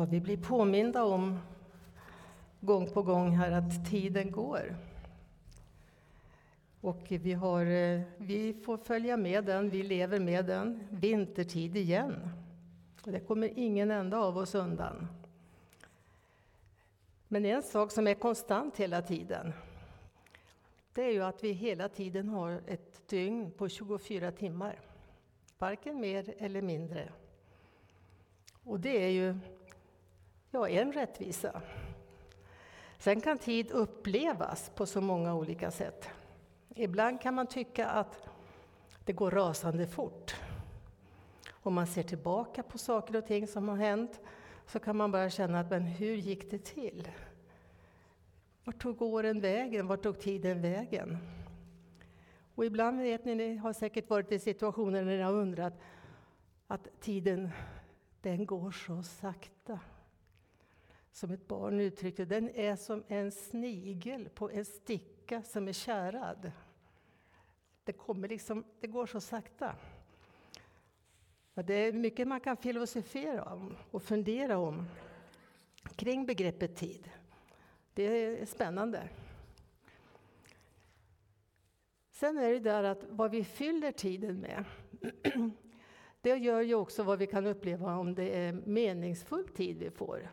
Ja, vi blir påminda om gång på gång här att tiden går. Och vi, har, eh, vi får följa med den, vi lever med den. Vintertid igen. Och det kommer ingen enda av oss undan. Men en sak som är konstant hela tiden, det är ju att vi hela tiden har ett dygn på 24 timmar. Varken mer eller mindre. Och det är ju ja, en rättvisa. Sen kan tid upplevas på så många olika sätt. Ibland kan man tycka att det går rasande fort. Om man ser tillbaka på saker och ting som har hänt så kan man bara känna att men hur gick det till? Vart tog åren vägen? Vart tog tiden vägen? Och ibland vet ni, ni har säkert varit i situationer när ni har undrat att tiden, den går så sakta. Som ett barn uttryckte den är som en snigel på en sticka som är kärad. Det, kommer liksom, det går så sakta. Det är mycket man kan filosofera om och fundera om kring begreppet tid. Det är spännande. Sen är det där att vad vi fyller tiden med, det gör ju också vad vi kan uppleva om det är meningsfull tid vi får.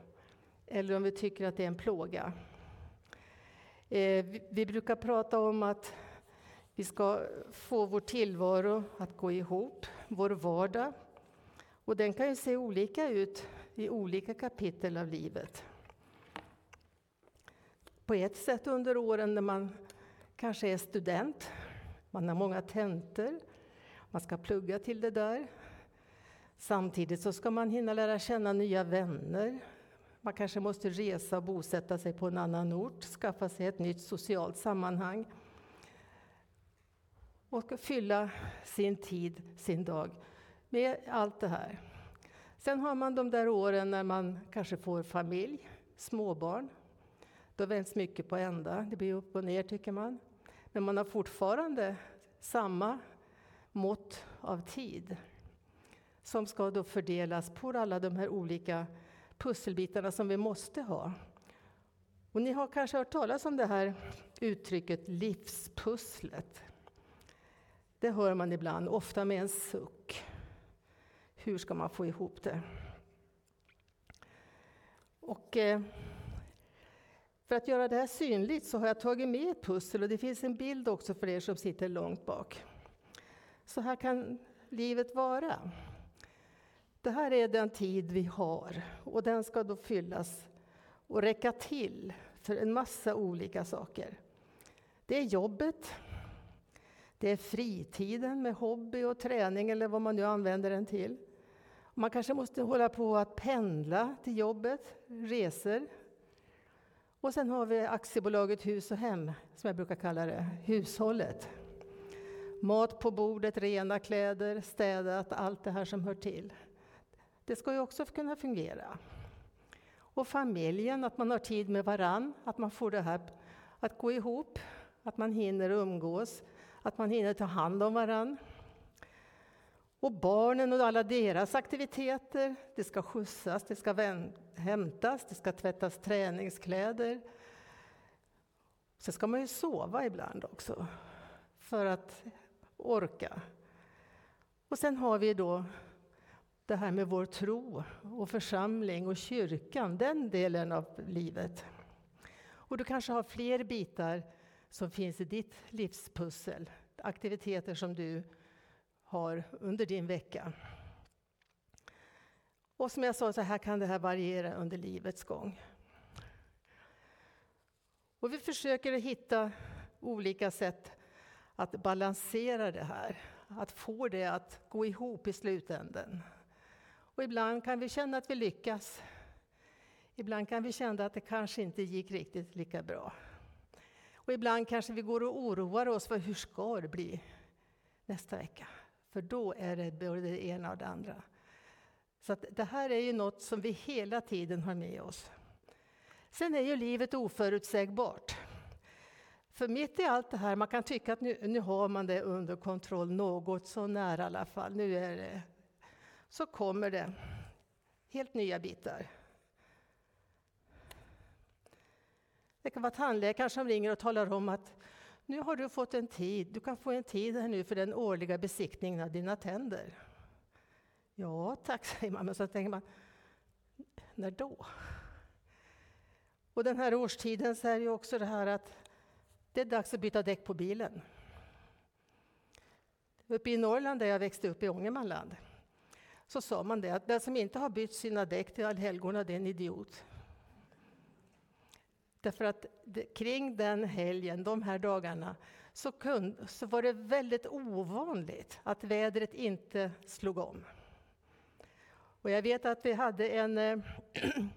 Eller om vi tycker att det är en plåga. Eh, vi brukar prata om att vi ska få vår tillvaro att gå ihop, vår vardag. Och den kan ju se olika ut i olika kapitel av livet. På ett sätt under åren när man kanske är student, man har många tentor, man ska plugga till det där. Samtidigt så ska man hinna lära känna nya vänner. Man kanske måste resa och bosätta sig på en annan ort, skaffa sig ett nytt socialt sammanhang och fylla sin tid, sin dag med allt det här. Sen har man de där åren när man kanske får familj, småbarn. Då vänds mycket på ända, det blir upp och ner tycker man. Men man har fortfarande samma mått av tid som ska då fördelas på alla de här olika pusselbitarna som vi måste ha. Och ni har kanske hört talas om det här uttrycket livspusslet. Det hör man ibland, ofta med en suck. Hur ska man få ihop det? Och eh, för att göra det här synligt så har jag tagit med ett pussel och det finns en bild också för er som sitter långt bak. Så här kan livet vara. Det här är den tid vi har och den ska då fyllas och räcka till för en massa olika saker. Det är jobbet, det är fritiden med hobby och träning eller vad man nu använder den till. Man kanske måste hålla på att pendla till jobbet, resor. Och sen har vi aktiebolaget Hus och Hem, som jag brukar kalla det, hushållet. Mat på bordet, rena kläder, städat, allt det här som hör till. Det ska ju också kunna fungera. Och familjen, att man har tid med varann, att man får det här att gå ihop, att man hinner umgås, att man hinner ta hand om varann. Och barnen och alla deras aktiviteter. Det ska skjutsas, det ska hämtas, det ska tvättas träningskläder. Sen ska man ju sova ibland också, för att orka. Och sen har vi då det här med vår tro och församling och kyrkan, den delen av livet. Och du kanske har fler bitar som finns i ditt livspussel, aktiviteter som du har under din vecka. Och som jag sa, så här kan det här variera under livets gång. Och vi försöker hitta olika sätt att balansera det här, att få det att gå ihop i slutändan. Och ibland kan vi känna att vi lyckas. Ibland kan vi känna att det kanske inte gick riktigt lika bra. Och ibland kanske vi går och oroar oss för hur ska det bli nästa vecka? För då är det både det ena och det andra. Så det här är ju något som vi hela tiden har med oss. Sen är ju livet oförutsägbart. För mitt i allt det här, man kan tycka att nu, nu har man det under kontroll något så nära i alla fall. Nu är det så kommer det helt nya bitar. Det kan vara tandläkaren som ringer och talar om att nu har du fått en tid, du kan få en tid här nu för den årliga besiktningen av dina tänder. Ja tack, säger man, men så tänker man, när då? Och den här årstiden så är det också det här att det är dags att byta däck på bilen. Uppe i Norrland där jag växte upp, i Ångermanland, så sa man det att den som inte har bytt sina däck till allhelgona, det är en idiot. Därför att kring den helgen, de här dagarna, så, kunde, så var det väldigt ovanligt att vädret inte slog om. Och jag vet att vi hade en... Eh,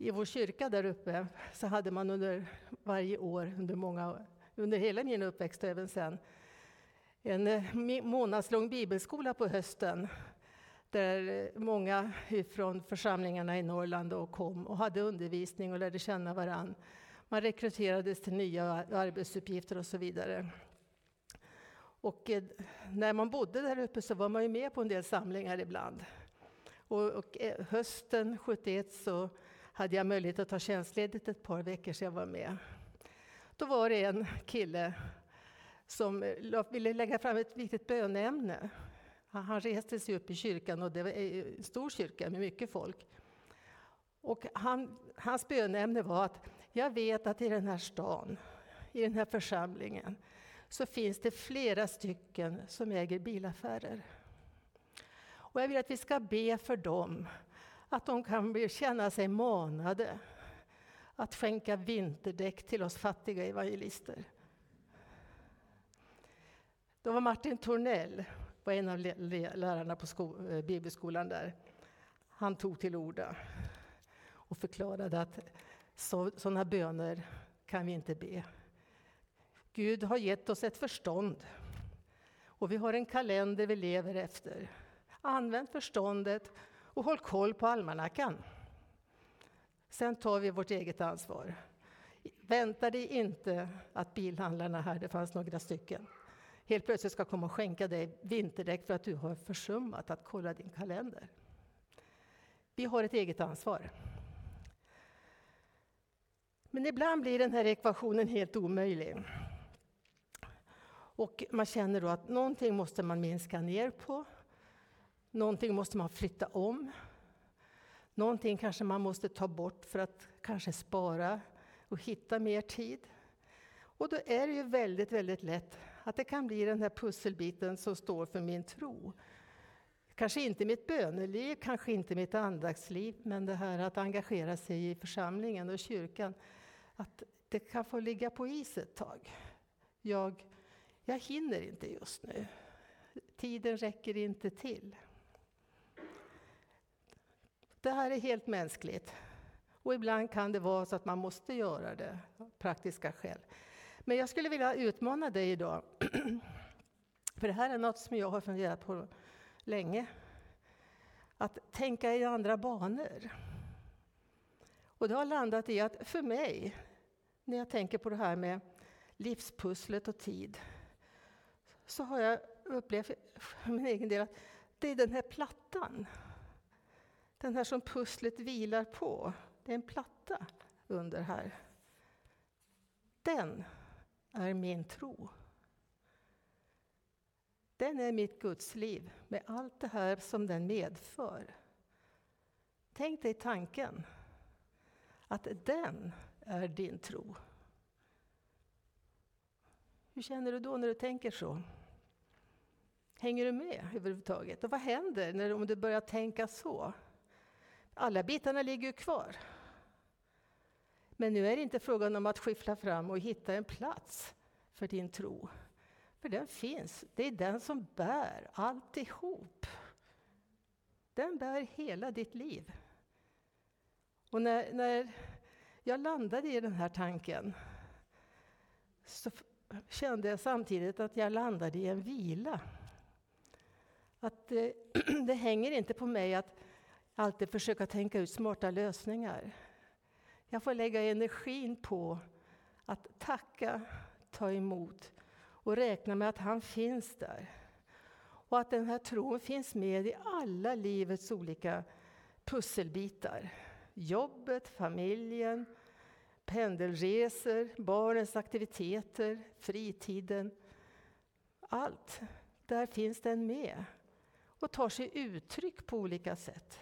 I vår kyrka där uppe så hade man under varje år, under, många, under hela min uppväxt och även sen, en eh, månadslång bibelskola på hösten där många från församlingarna i Norrland då kom och hade undervisning och lärde känna varann. Man rekryterades till nya arbetsuppgifter och så vidare. Och eh, när man bodde där uppe så var man ju med på en del samlingar ibland. Och, och eh, hösten 71 så hade jag möjlighet att ta tjänstledigt ett par veckor så jag var med. Då var det en kille som eh, ville lägga fram ett viktigt böneämne. Han reste sig upp i kyrkan, och det var eh, en stor kyrka med mycket folk. Och han, hans böneämne var att jag vet att i den här stan, i den här församlingen, så finns det flera stycken som äger bilaffärer. Och jag vill att vi ska be för dem, att de kan känna sig manade att skänka vinterdäck till oss fattiga evangelister. Det var Martin Tornell, var en av lärarna på eh, bibelskolan där. Han tog till orda och förklarade att sådana böner kan vi inte be. Gud har gett oss ett förstånd och vi har en kalender vi lever efter. Använd förståndet och håll koll på almanackan. Sen tar vi vårt eget ansvar. Vänta dig inte att bilhandlarna här, det fanns några stycken, helt plötsligt ska komma och skänka dig vinterdäck för att du har försummat att kolla din kalender. Vi har ett eget ansvar. Men ibland blir den här ekvationen helt omöjlig. Och man känner då att någonting måste man minska ner på. Någonting måste man flytta om. Någonting kanske man måste ta bort för att kanske spara och hitta mer tid. Och då är det ju väldigt, väldigt lätt att det kan bli den här pusselbiten som står för min tro. Kanske inte mitt böneliv, kanske inte mitt andaktsliv, men det här att engagera sig i församlingen och kyrkan, att det kan få ligga på is ett tag. Jag, jag hinner inte just nu. Tiden räcker inte till. Det här är helt mänskligt. Och ibland kan det vara så att man måste göra det, praktiska skäl. Men jag skulle vilja utmana dig idag. För det här är något som jag har funderat på länge. Att tänka i andra banor. Och det har landat i att för mig, när jag tänker på det här med livspusslet och tid, så har jag upplevt för min egen del att det är den här plattan. Den här som pusslet vilar på. Det är en platta under här. Den är min tro. Den är mitt gudsliv med allt det här som den medför. Tänk dig tanken att den är din tro. Hur känner du då när du tänker så? Hänger du med överhuvudtaget? Och vad händer när, om du börjar tänka så? Alla bitarna ligger ju kvar. Men nu är det inte frågan om att skyffla fram och hitta en plats för din tro. För den finns. Det är den som bär alltihop. Den bär hela ditt liv. Och när, när jag landade i den här tanken så kände jag samtidigt att jag landade i en vila. Att det, eh, det hänger inte på mig att alltid försöka tänka ut smarta lösningar. Jag får lägga energin på att tacka, ta emot och räkna med att han finns där. Och att den här tron finns med i alla livets olika pusselbitar. Jobbet, familjen, pendelresor, barnens aktiviteter, fritiden. Allt. Där finns den med och tar sig uttryck på olika sätt.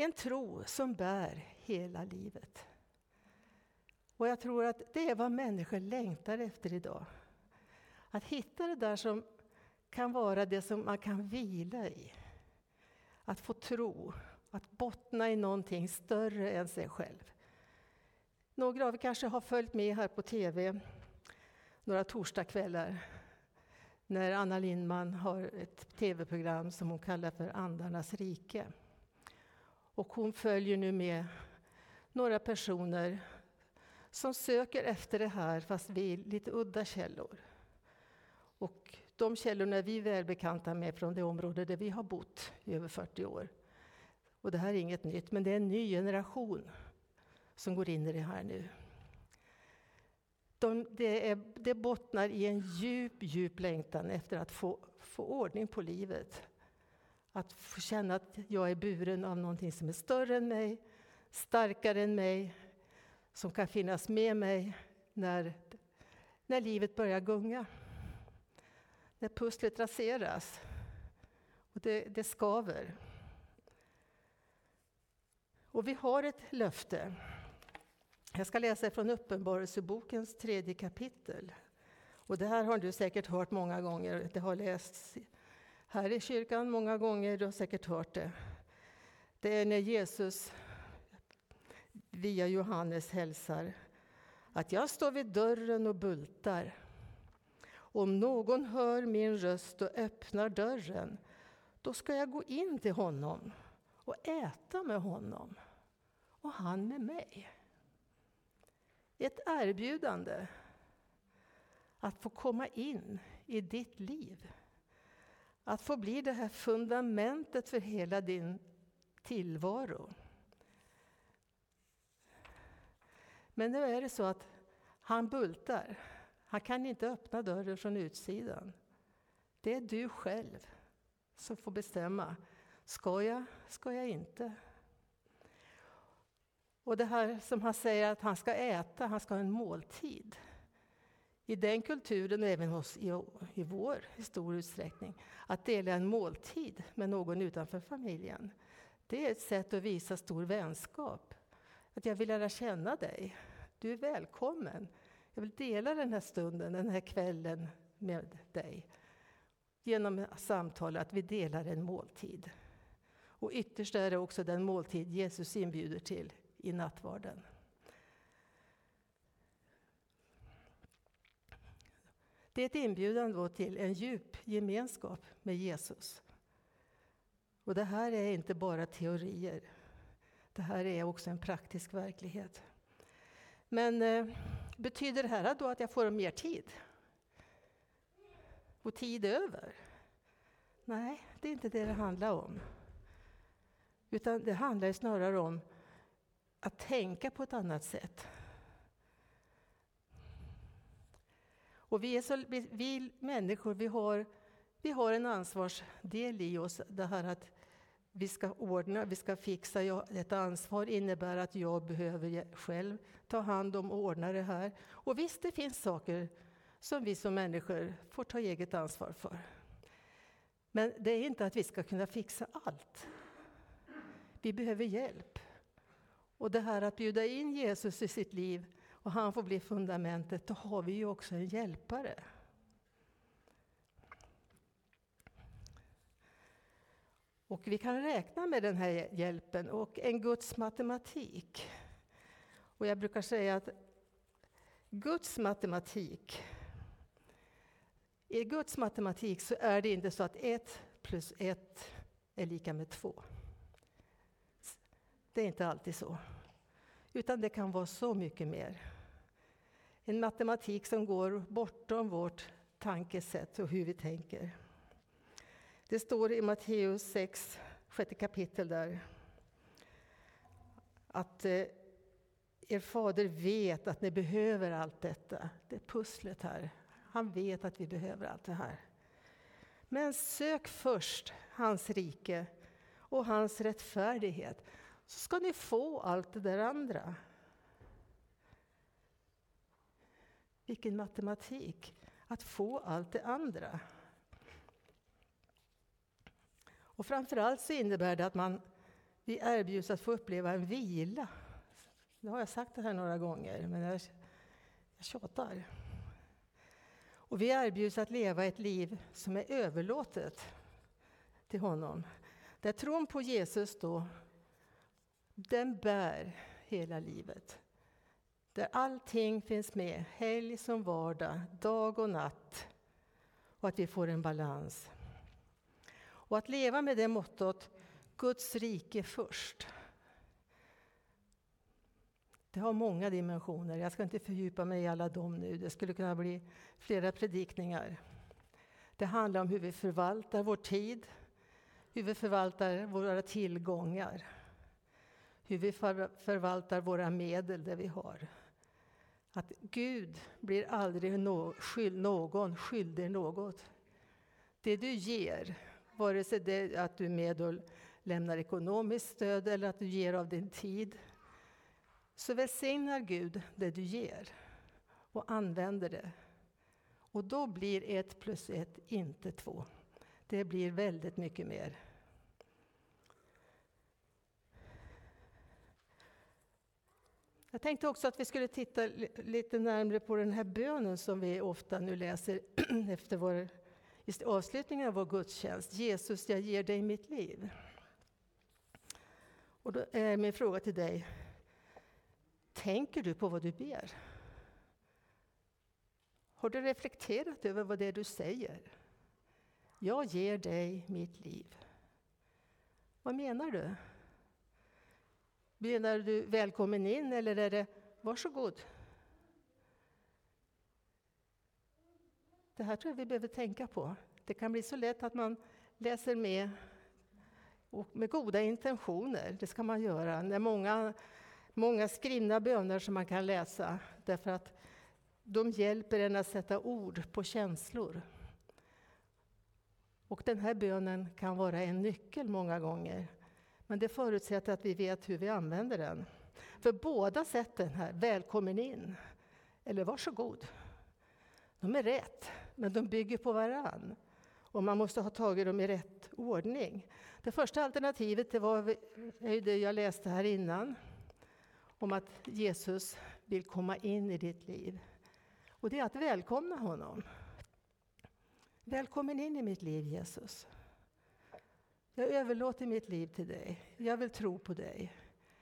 En tro som bär hela livet. Och jag tror att det är vad människor längtar efter idag. Att hitta det där som kan vara det som man kan vila i. Att få tro, att bottna i någonting större än sig själv. Några av er kanske har följt med här på TV några torsdagskvällar när Anna Lindman har ett tv-program som hon kallar för Andarnas rike. Och hon följer nu med några personer som söker efter det här fast vid lite udda källor. Och de källorna är vi välbekanta med från det område där vi har bott i över 40 år. Och det här är inget nytt, men det är en ny generation som går in i det här nu. De, det, är, det bottnar i en djup, djup längtan efter att få, få ordning på livet. Att få känna att jag är buren av någonting som är större än mig, starkare än mig, som kan finnas med mig när, när livet börjar gunga. När pusslet raseras och det, det skaver. Och vi har ett löfte. Jag ska läsa från Uppenbarelsebokens tredje kapitel. Och det här har du säkert hört många gånger. Det har lästs här i kyrkan många gånger. Du har säkert hört det. Det är när Jesus via Johannes hälsar att jag står vid dörren och bultar. Om någon hör min röst och öppnar dörren, då ska jag gå in till honom och äta med honom och han med mig. Ett erbjudande att få komma in i ditt liv. Att få bli det här fundamentet för hela din tillvaro. Men nu är det så att han bultar. Han kan inte öppna dörren från utsidan. Det är du själv som får bestämma. Ska jag? Ska jag inte? Och det här som han säger att han ska äta, han ska ha en måltid. I den kulturen, och även hos, i, i vår i stor utsträckning, att dela en måltid med någon utanför familjen. Det är ett sätt att visa stor vänskap. Att jag vill lära känna dig. Du är välkommen. Jag vill dela den här stunden, den här kvällen med dig. Genom samtal, att vi delar en måltid. Och ytterst är det också den måltid Jesus inbjuder till i nattvarden. Det är ett inbjudan till en djup gemenskap med Jesus. Och det här är inte bara teorier. Det här är också en praktisk verklighet. Men eh, betyder det här då att jag får mer tid? Och tid över? Nej, det är inte det det handlar om. Utan det handlar snarare om att tänka på ett annat sätt. Och vi, är så, vi, vi människor vi har, vi har en ansvarsdel i oss. Det här att vi ska ordna, vi ska fixa. Ett ansvar innebär att jag behöver själv ta hand om och ordna det här. Och visst, det finns saker som vi som människor får ta eget ansvar för. Men det är inte att vi ska kunna fixa allt. Vi behöver hjälp. Och det här att bjuda in Jesus i sitt liv och han får bli fundamentet, då har vi ju också en hjälpare. Och vi kan räkna med den här hjälpen och en Guds matematik. Och jag brukar säga att Guds matematik, i Guds matematik så är det inte så att ett plus ett är lika med två. Det är inte alltid så. Utan det kan vara så mycket mer. En matematik som går bortom vårt tankesätt och hur vi tänker. Det står i Matteus 6, sjätte kapitel där, att eh, er fader vet att ni behöver allt detta. Det är pusslet här. Han vet att vi behöver allt det här. Men sök först hans rike och hans rättfärdighet så ska ni få allt det där andra. Vilken matematik! Att få allt det andra. Och framförallt så innebär det att man, vi erbjuds att få uppleva en vila. Nu har jag sagt det här några gånger, men jag, jag tjatar. Och vi erbjuds att leva ett liv som är överlåtet till honom. Där tron på Jesus då, den bär hela livet. Där allting finns med, helg som vardag, dag och natt. Och att vi får en balans. Och att leva med det mottot, Guds rike först. Det har många dimensioner. Jag ska inte fördjupa mig i alla dem nu. Det skulle kunna bli flera predikningar. Det handlar om hur vi förvaltar vår tid, hur vi förvaltar våra tillgångar, hur vi förvaltar våra medel, det vi har. Att Gud blir aldrig no skyld, någon skyldig något. Det du ger, vare sig det är att du är med och lämnar ekonomiskt stöd eller att du ger av din tid, så välsignar Gud det du ger och använder det. Och då blir ett plus ett inte två. Det blir väldigt mycket mer. Jag tänkte också att vi skulle titta lite närmare på den här bönen som vi ofta nu läser efter vår, i avslutningen av vår gudstjänst. Jesus, jag ger dig mitt liv. Och då är min fråga till dig, tänker du på vad du ber? Har du reflekterat över vad det är du säger? Jag ger dig mitt liv. Vad menar du? Menar du välkommen in eller är det varsågod? Det här tror jag vi behöver tänka på. Det kan bli så lätt att man läser med och med goda intentioner. Det ska man göra. Det är många, många skrivna böner som man kan läsa därför att de hjälper en att sätta ord på känslor. Och den här bönen kan vara en nyckel många gånger. Men det förutsätter att vi vet hur vi använder den. För båda sätten här, välkommen in eller varsågod, de är rätt, men de bygger på varann. Och man måste ha tagit dem i rätt ordning. Det första alternativet det var är det jag läste här innan, om att Jesus vill komma in i ditt liv. Och det är att välkomna honom. Välkommen in i mitt liv Jesus. Jag överlåter mitt liv till dig. Jag vill tro på dig.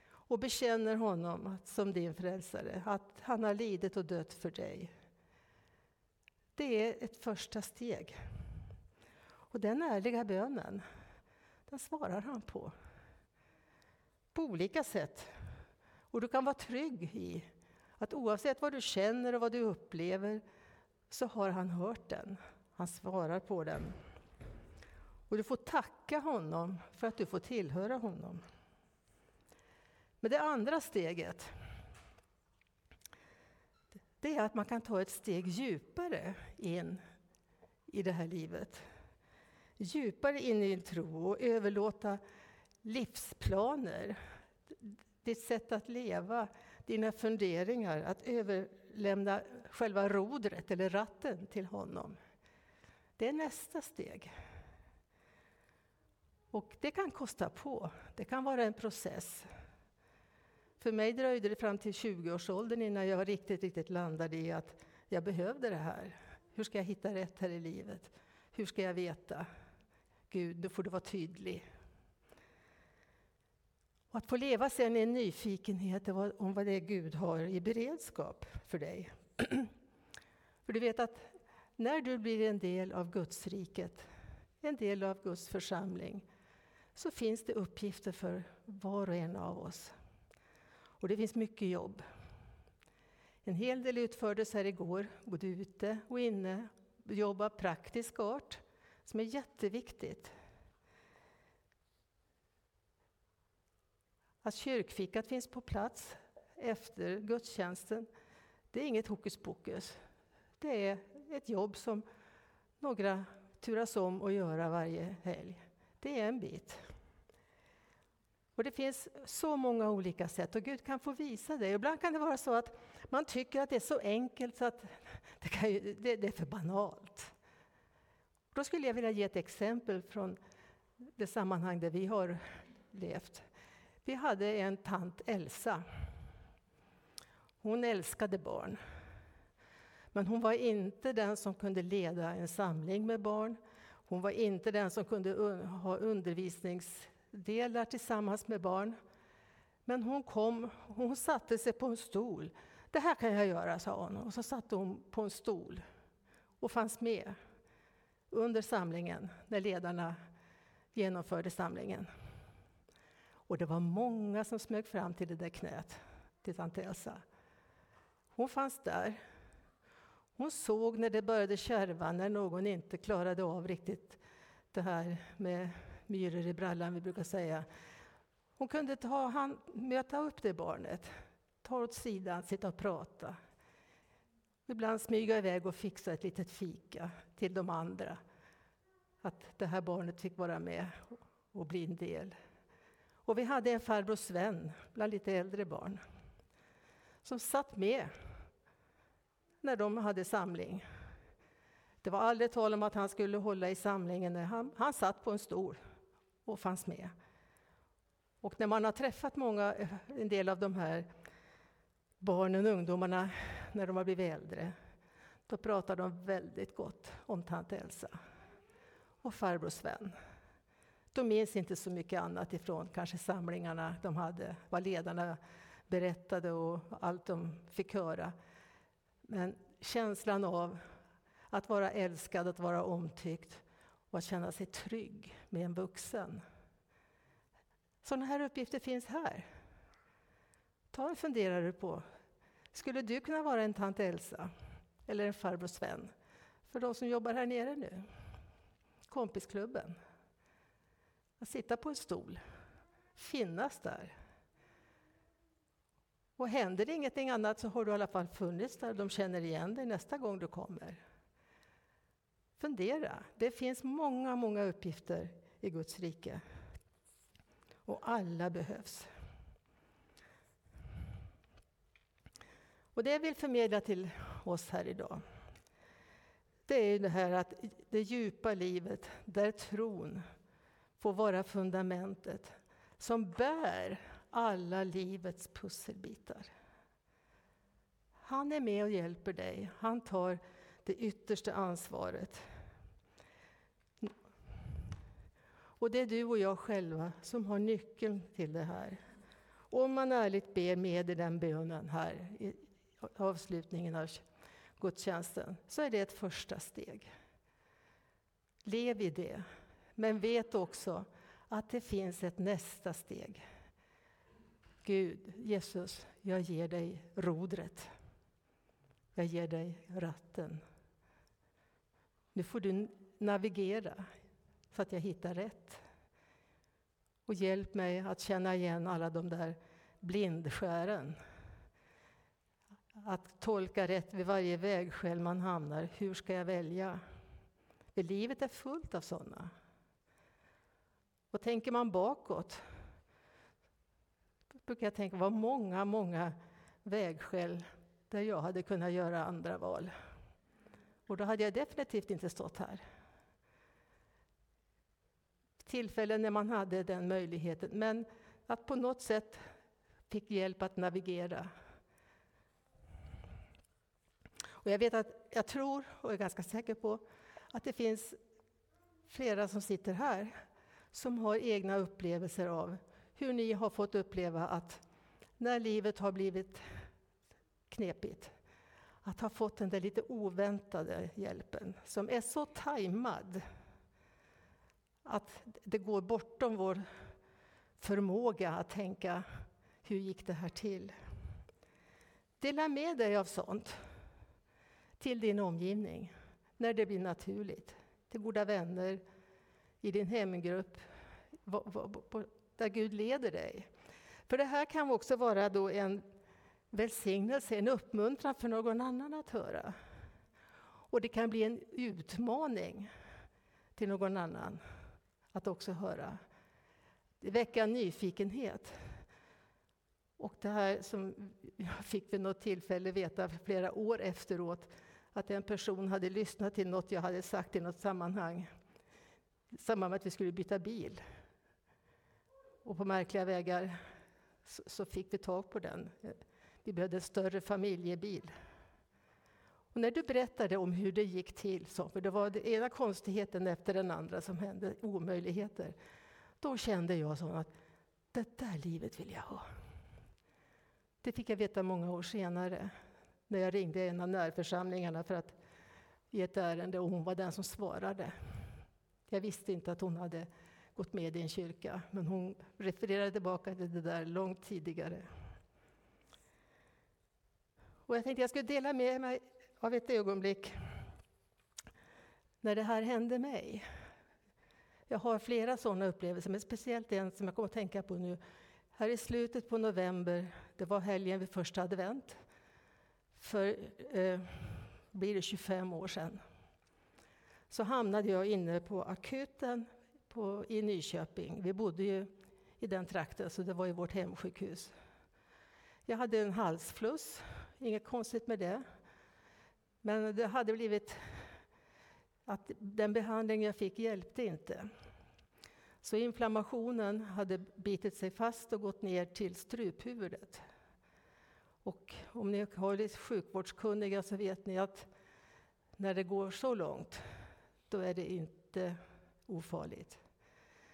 Och bekänner honom som din frälsare, att han har lidit och dött för dig. Det är ett första steg. Och den ärliga bönen, den svarar han på. På olika sätt. Och du kan vara trygg i att oavsett vad du känner och vad du upplever så har han hört den. Han svarar på den. Och du får tacka honom för att du får tillhöra honom. Men det andra steget, det är att man kan ta ett steg djupare in i det här livet. Djupare in i din tro och överlåta livsplaner, ditt sätt att leva, dina funderingar, att överlämna själva rodret eller ratten till honom. Det är nästa steg. Och det kan kosta på. Det kan vara en process. För mig dröjde det fram till 20-årsåldern innan jag riktigt, riktigt landade i att jag behövde det här. Hur ska jag hitta rätt här i livet? Hur ska jag veta? Gud, då får du vara tydlig. Och att få leva sen i en nyfikenhet om vad det är Gud har i beredskap för dig. för du vet att när du blir en del av Guds riket, en del av Guds församling, så finns det uppgifter för var och en av oss. Och det finns mycket jobb. En hel del utfördes här igår, både ute och inne. Jobb av praktisk art, som är jätteviktigt. Att kyrkfikat finns på plats efter gudstjänsten, det är inget hokus pokus. Det är ett jobb som några turas om att göra varje helg. Det är en bit. Och det finns så många olika sätt och Gud kan få visa det. Ibland kan det vara så att man tycker att det är så enkelt så att det, ju, det, det är för banalt. Då skulle jag vilja ge ett exempel från det sammanhang där vi har levt. Vi hade en tant Elsa. Hon älskade barn. Men hon var inte den som kunde leda en samling med barn. Hon var inte den som kunde ha undervisnings... Delar tillsammans med barn. Men hon kom, hon satte sig på en stol. Det här kan jag göra, sa hon. Och så satte hon på en stol och fanns med under samlingen, när ledarna genomförde samlingen. Och det var många som smög fram till det där knät, till tant Elsa. Hon fanns där. Hon såg när det började kärva, när någon inte klarade av riktigt det här med myror i brallan, vi brukar säga. Hon kunde ta, han, möta upp det barnet, ta åt sidan, sitta och prata. Ibland smyga iväg och fixa ett litet fika till de andra. Att det här barnet fick vara med och bli en del. Och vi hade en farbror Sven, bland lite äldre barn, som satt med när de hade samling. Det var aldrig tal om att han skulle hålla i samlingen. Han, han satt på en stol och fanns med. Och när man har träffat många, eh, en del av de här barnen och ungdomarna när de har blivit äldre, då pratar de väldigt gott om tant Elsa och farbror Sven. De minns inte så mycket annat ifrån kanske samlingarna de hade, vad ledarna berättade och allt de fick höra. Men känslan av att vara älskad, att vara omtyckt och att känna sig trygg med en vuxen. Sådana här uppgifter finns här. Ta en funderare på, skulle du kunna vara en tant Elsa eller en farbror Sven för de som jobbar här nere nu? Kompisklubben. Att sitta på en stol, finnas där. Och händer det ingenting annat så har du i alla fall funnits där och de känner igen dig nästa gång du kommer. Fundera. Det finns många, många uppgifter i Guds rike. Och alla behövs. Och det jag vill förmedla till oss här idag, det är det här att det djupa livet, där tron får vara fundamentet som bär alla livets pusselbitar. Han är med och hjälper dig. Han tar det yttersta ansvaret. Och det är du och jag själva som har nyckeln till det här. Om man ärligt ber med i den bönen här i avslutningen av gudstjänsten, så är det ett första steg. Lev i det, men vet också att det finns ett nästa steg. Gud, Jesus, jag ger dig rodret. Jag ger dig ratten. Nu får du navigera så att jag hittar rätt. Och hjälp mig att känna igen alla de där blindskären. Att tolka rätt vid varje vägskäl man hamnar. Hur ska jag välja? För livet är fullt av sådana. Och tänker man bakåt brukar jag tänka vad många, många vägskäl där jag hade kunnat göra andra val. Och då hade jag definitivt inte stått här. Tillfällen när man hade den möjligheten, men att på något sätt fick hjälp att navigera. Och jag vet att, jag tror och är ganska säker på att det finns flera som sitter här som har egna upplevelser av hur ni har fått uppleva att när livet har blivit knepigt, att ha fått den där lite oväntade hjälpen som är så tajmad att det går bortom vår förmåga att tänka hur gick det här till? Dela med dig av sånt till din omgivning när det blir naturligt. Till goda vänner, i din hemgrupp, där Gud leder dig. För det här kan också vara då en välsignelse, en uppmuntran för någon annan att höra. Och det kan bli en utmaning till någon annan att också höra. Det väcker en nyfikenhet. Och det här som jag fick vid något tillfälle veta flera år efteråt, att en person hade lyssnat till något jag hade sagt i något sammanhang, i samband med att vi skulle byta bil. Och på märkliga vägar så fick vi tag på den. Vi behövde en större familjebil. Och när du berättade om hur det gick till, så, för det var den ena konstigheten efter den andra som hände, omöjligheter, då kände jag så att det där livet vill jag ha. Det fick jag veta många år senare, när jag ringde en av närförsamlingarna för att i ett ärende och hon var den som svarade. Jag visste inte att hon hade gått med i en kyrka, men hon refererade tillbaka till det där långt tidigare. Och jag tänkte jag skulle dela med mig av ett ögonblick när det här hände mig. Jag har flera sådana upplevelser, men speciellt en som jag kommer att tänka på nu. Här i slutet på november, det var helgen vid första advent, för eh, blir det 25 år sedan, så hamnade jag inne på akuten på, i Nyköping. Vi bodde ju i den trakten, så det var ju vårt hemsjukhus. Jag hade en halsfluss, inget konstigt med det. Men det hade blivit att den behandling jag fick hjälpte inte. Så inflammationen hade bitit sig fast och gått ner till struphuvudet. Och om ni har lite sjukvårdskunniga så vet ni att när det går så långt, då är det inte ofarligt.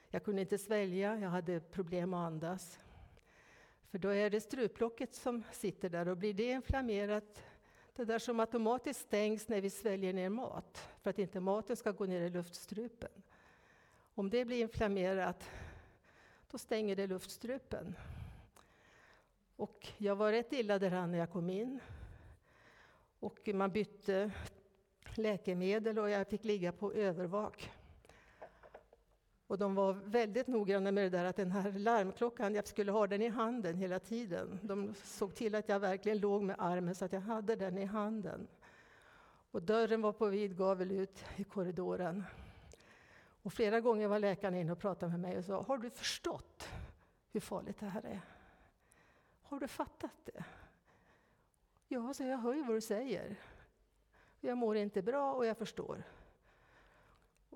Jag kunde inte svälja, jag hade problem att andas. För då är det struplocket som sitter där och blir det inflammerat, det där som automatiskt stängs när vi sväljer ner mat, för att inte maten ska gå ner i luftstrupen. Om det blir inflammerat, då stänger det luftstrupen. Och jag var rätt illa däran när jag kom in. Och man bytte läkemedel och jag fick ligga på övervak. Och de var väldigt noggranna med det där att den här larmklockan, jag skulle ha den i handen hela tiden. De såg till att jag verkligen låg med armen så att jag hade den i handen. Och dörren var på vid gavel ut i korridoren. Och flera gånger var läkaren inne och pratade med mig och sa, har du förstått hur farligt det här är? Har du fattat det? Ja, så jag hör ju vad du säger. Jag mår inte bra och jag förstår.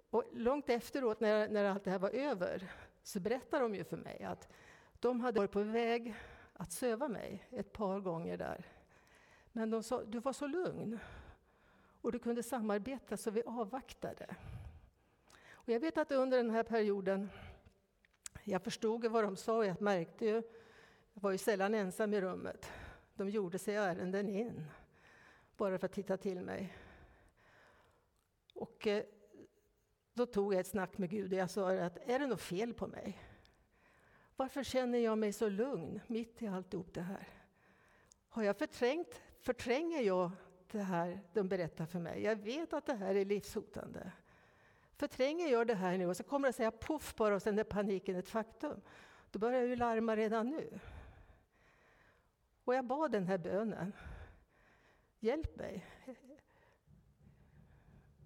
Och långt efteråt, när, när allt det här var över, så berättade de ju för mig att de hade varit på väg att söva mig ett par gånger där. Men de sa, du var så lugn och du kunde samarbeta så vi avvaktade. Och jag vet att under den här perioden, jag förstod vad de sa och jag märkte ju, jag var ju sällan ensam i rummet. De gjorde sig ärenden in, bara för att titta till mig. Och eh, då tog jag ett snack med Gud och jag sa att är det något fel på mig? Varför känner jag mig så lugn mitt i alltihop det här? Har jag förträngt, förtränger jag det här de berättar för mig? Jag vet att det här är livshotande. Förtränger jag det här nu och så kommer det säga poff bara och sen är paniken ett faktum. Då börjar jag ju larma redan nu. Och jag bad den här bönen. Hjälp mig.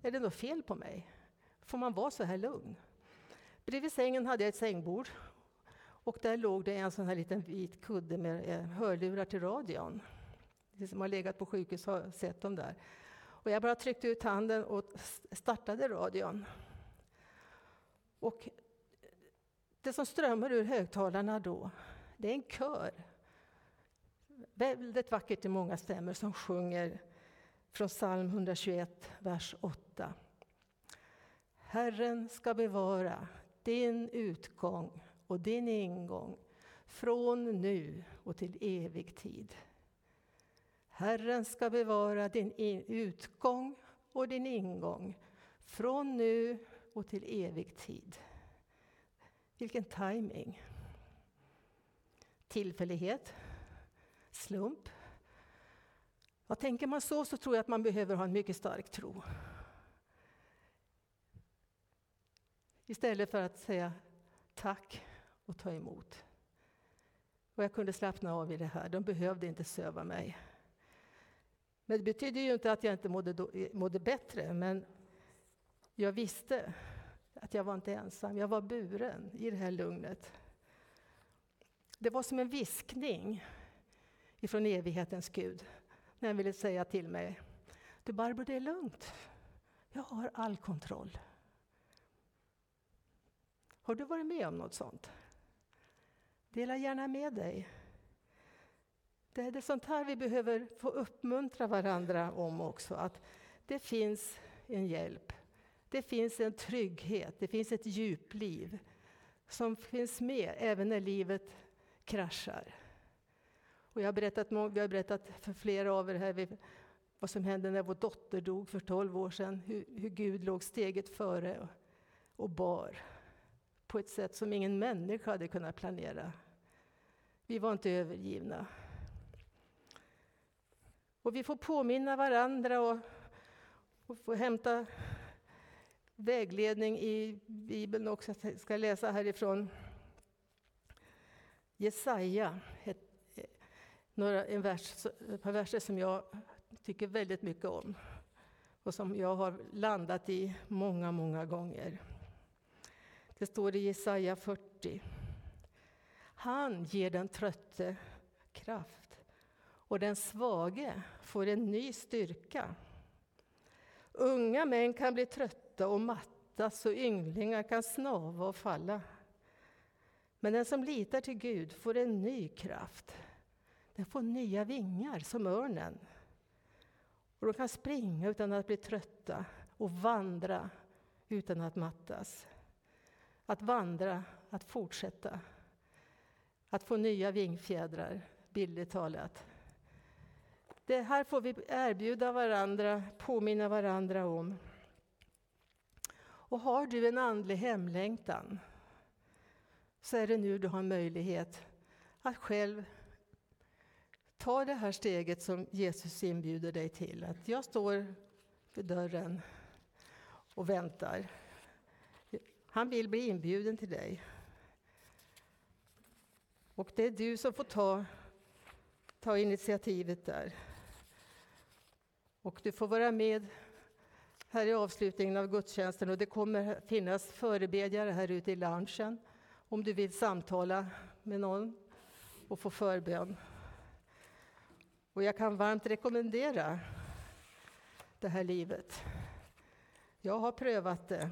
Är det något fel på mig? Får man vara så här lugn? Bredvid sängen hade jag ett sängbord och där låg det en sån här liten vit kudde med eh, hörlurar till radion. Ni som har legat på sjukhus har sett dem där. Och jag bara tryckte ut handen och startade radion. Och det som strömmar ur högtalarna då, det är en kör. Väldigt vackert i många stämmor som sjunger från psalm 121, vers 8. Herren ska bevara din utgång och din ingång från nu och till evig tid. Herren ska bevara din utgång och din ingång från nu och till evig tid. Vilken timing. Tillfällighet, slump. Ja, tänker man så, så tror jag att man behöver ha en mycket stark tro. Istället för att säga tack och ta emot. Och jag kunde slappna av i det här. De behövde inte söva mig. Men det betyder ju inte att jag inte mådde, eh, mådde bättre, men jag visste att jag var inte ensam. Jag var buren i det här lugnet. Det var som en viskning ifrån evighetens Gud när han ville säga till mig, du Barbro, det är lugnt. Jag har all kontroll. Har du varit med om något sånt? Dela gärna med dig. Det är det sånt här vi behöver få uppmuntra varandra om också, att det finns en hjälp. Det finns en trygghet, det finns ett djupliv som finns med även när livet kraschar. Och jag har berättat, vi har berättat för flera av er här vad som hände när vår dotter dog för 12 år sedan. Hur, hur Gud låg steget före och, och bar på ett sätt som ingen människa hade kunnat planera. Vi var inte övergivna. Och vi får påminna varandra och, och få hämta vägledning i Bibeln också. Jag ska läsa härifrån Jesaja, ett, några, en vers, ett par verser som jag tycker väldigt mycket om och som jag har landat i många, många gånger. Det står i Jesaja 40. Han ger den trötte kraft och den svage får en ny styrka. Unga män kan bli trötta och mattas och ynglingar kan snava och falla. Men den som litar till Gud får en ny kraft. Den får nya vingar som örnen. Och de kan springa utan att bli trötta och vandra utan att mattas. Att vandra, att fortsätta. Att få nya vingfjädrar, bildligt talat. Det här får vi erbjuda varandra, påminna varandra om. Och har du en andlig hemlängtan så är det nu du har möjlighet att själv ta det här steget som Jesus inbjuder dig till. Att jag står vid dörren och väntar. Han vill bli inbjuden till dig. Och det är du som får ta, ta initiativet där. Och du får vara med här i avslutningen av gudstjänsten och det kommer finnas förebedjare här ute i loungen om du vill samtala med någon och få förbön. Och jag kan varmt rekommendera det här livet. Jag har prövat det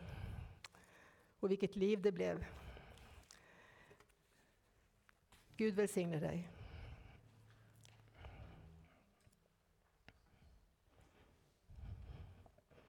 och vilket liv det blev. Gud välsigne dig.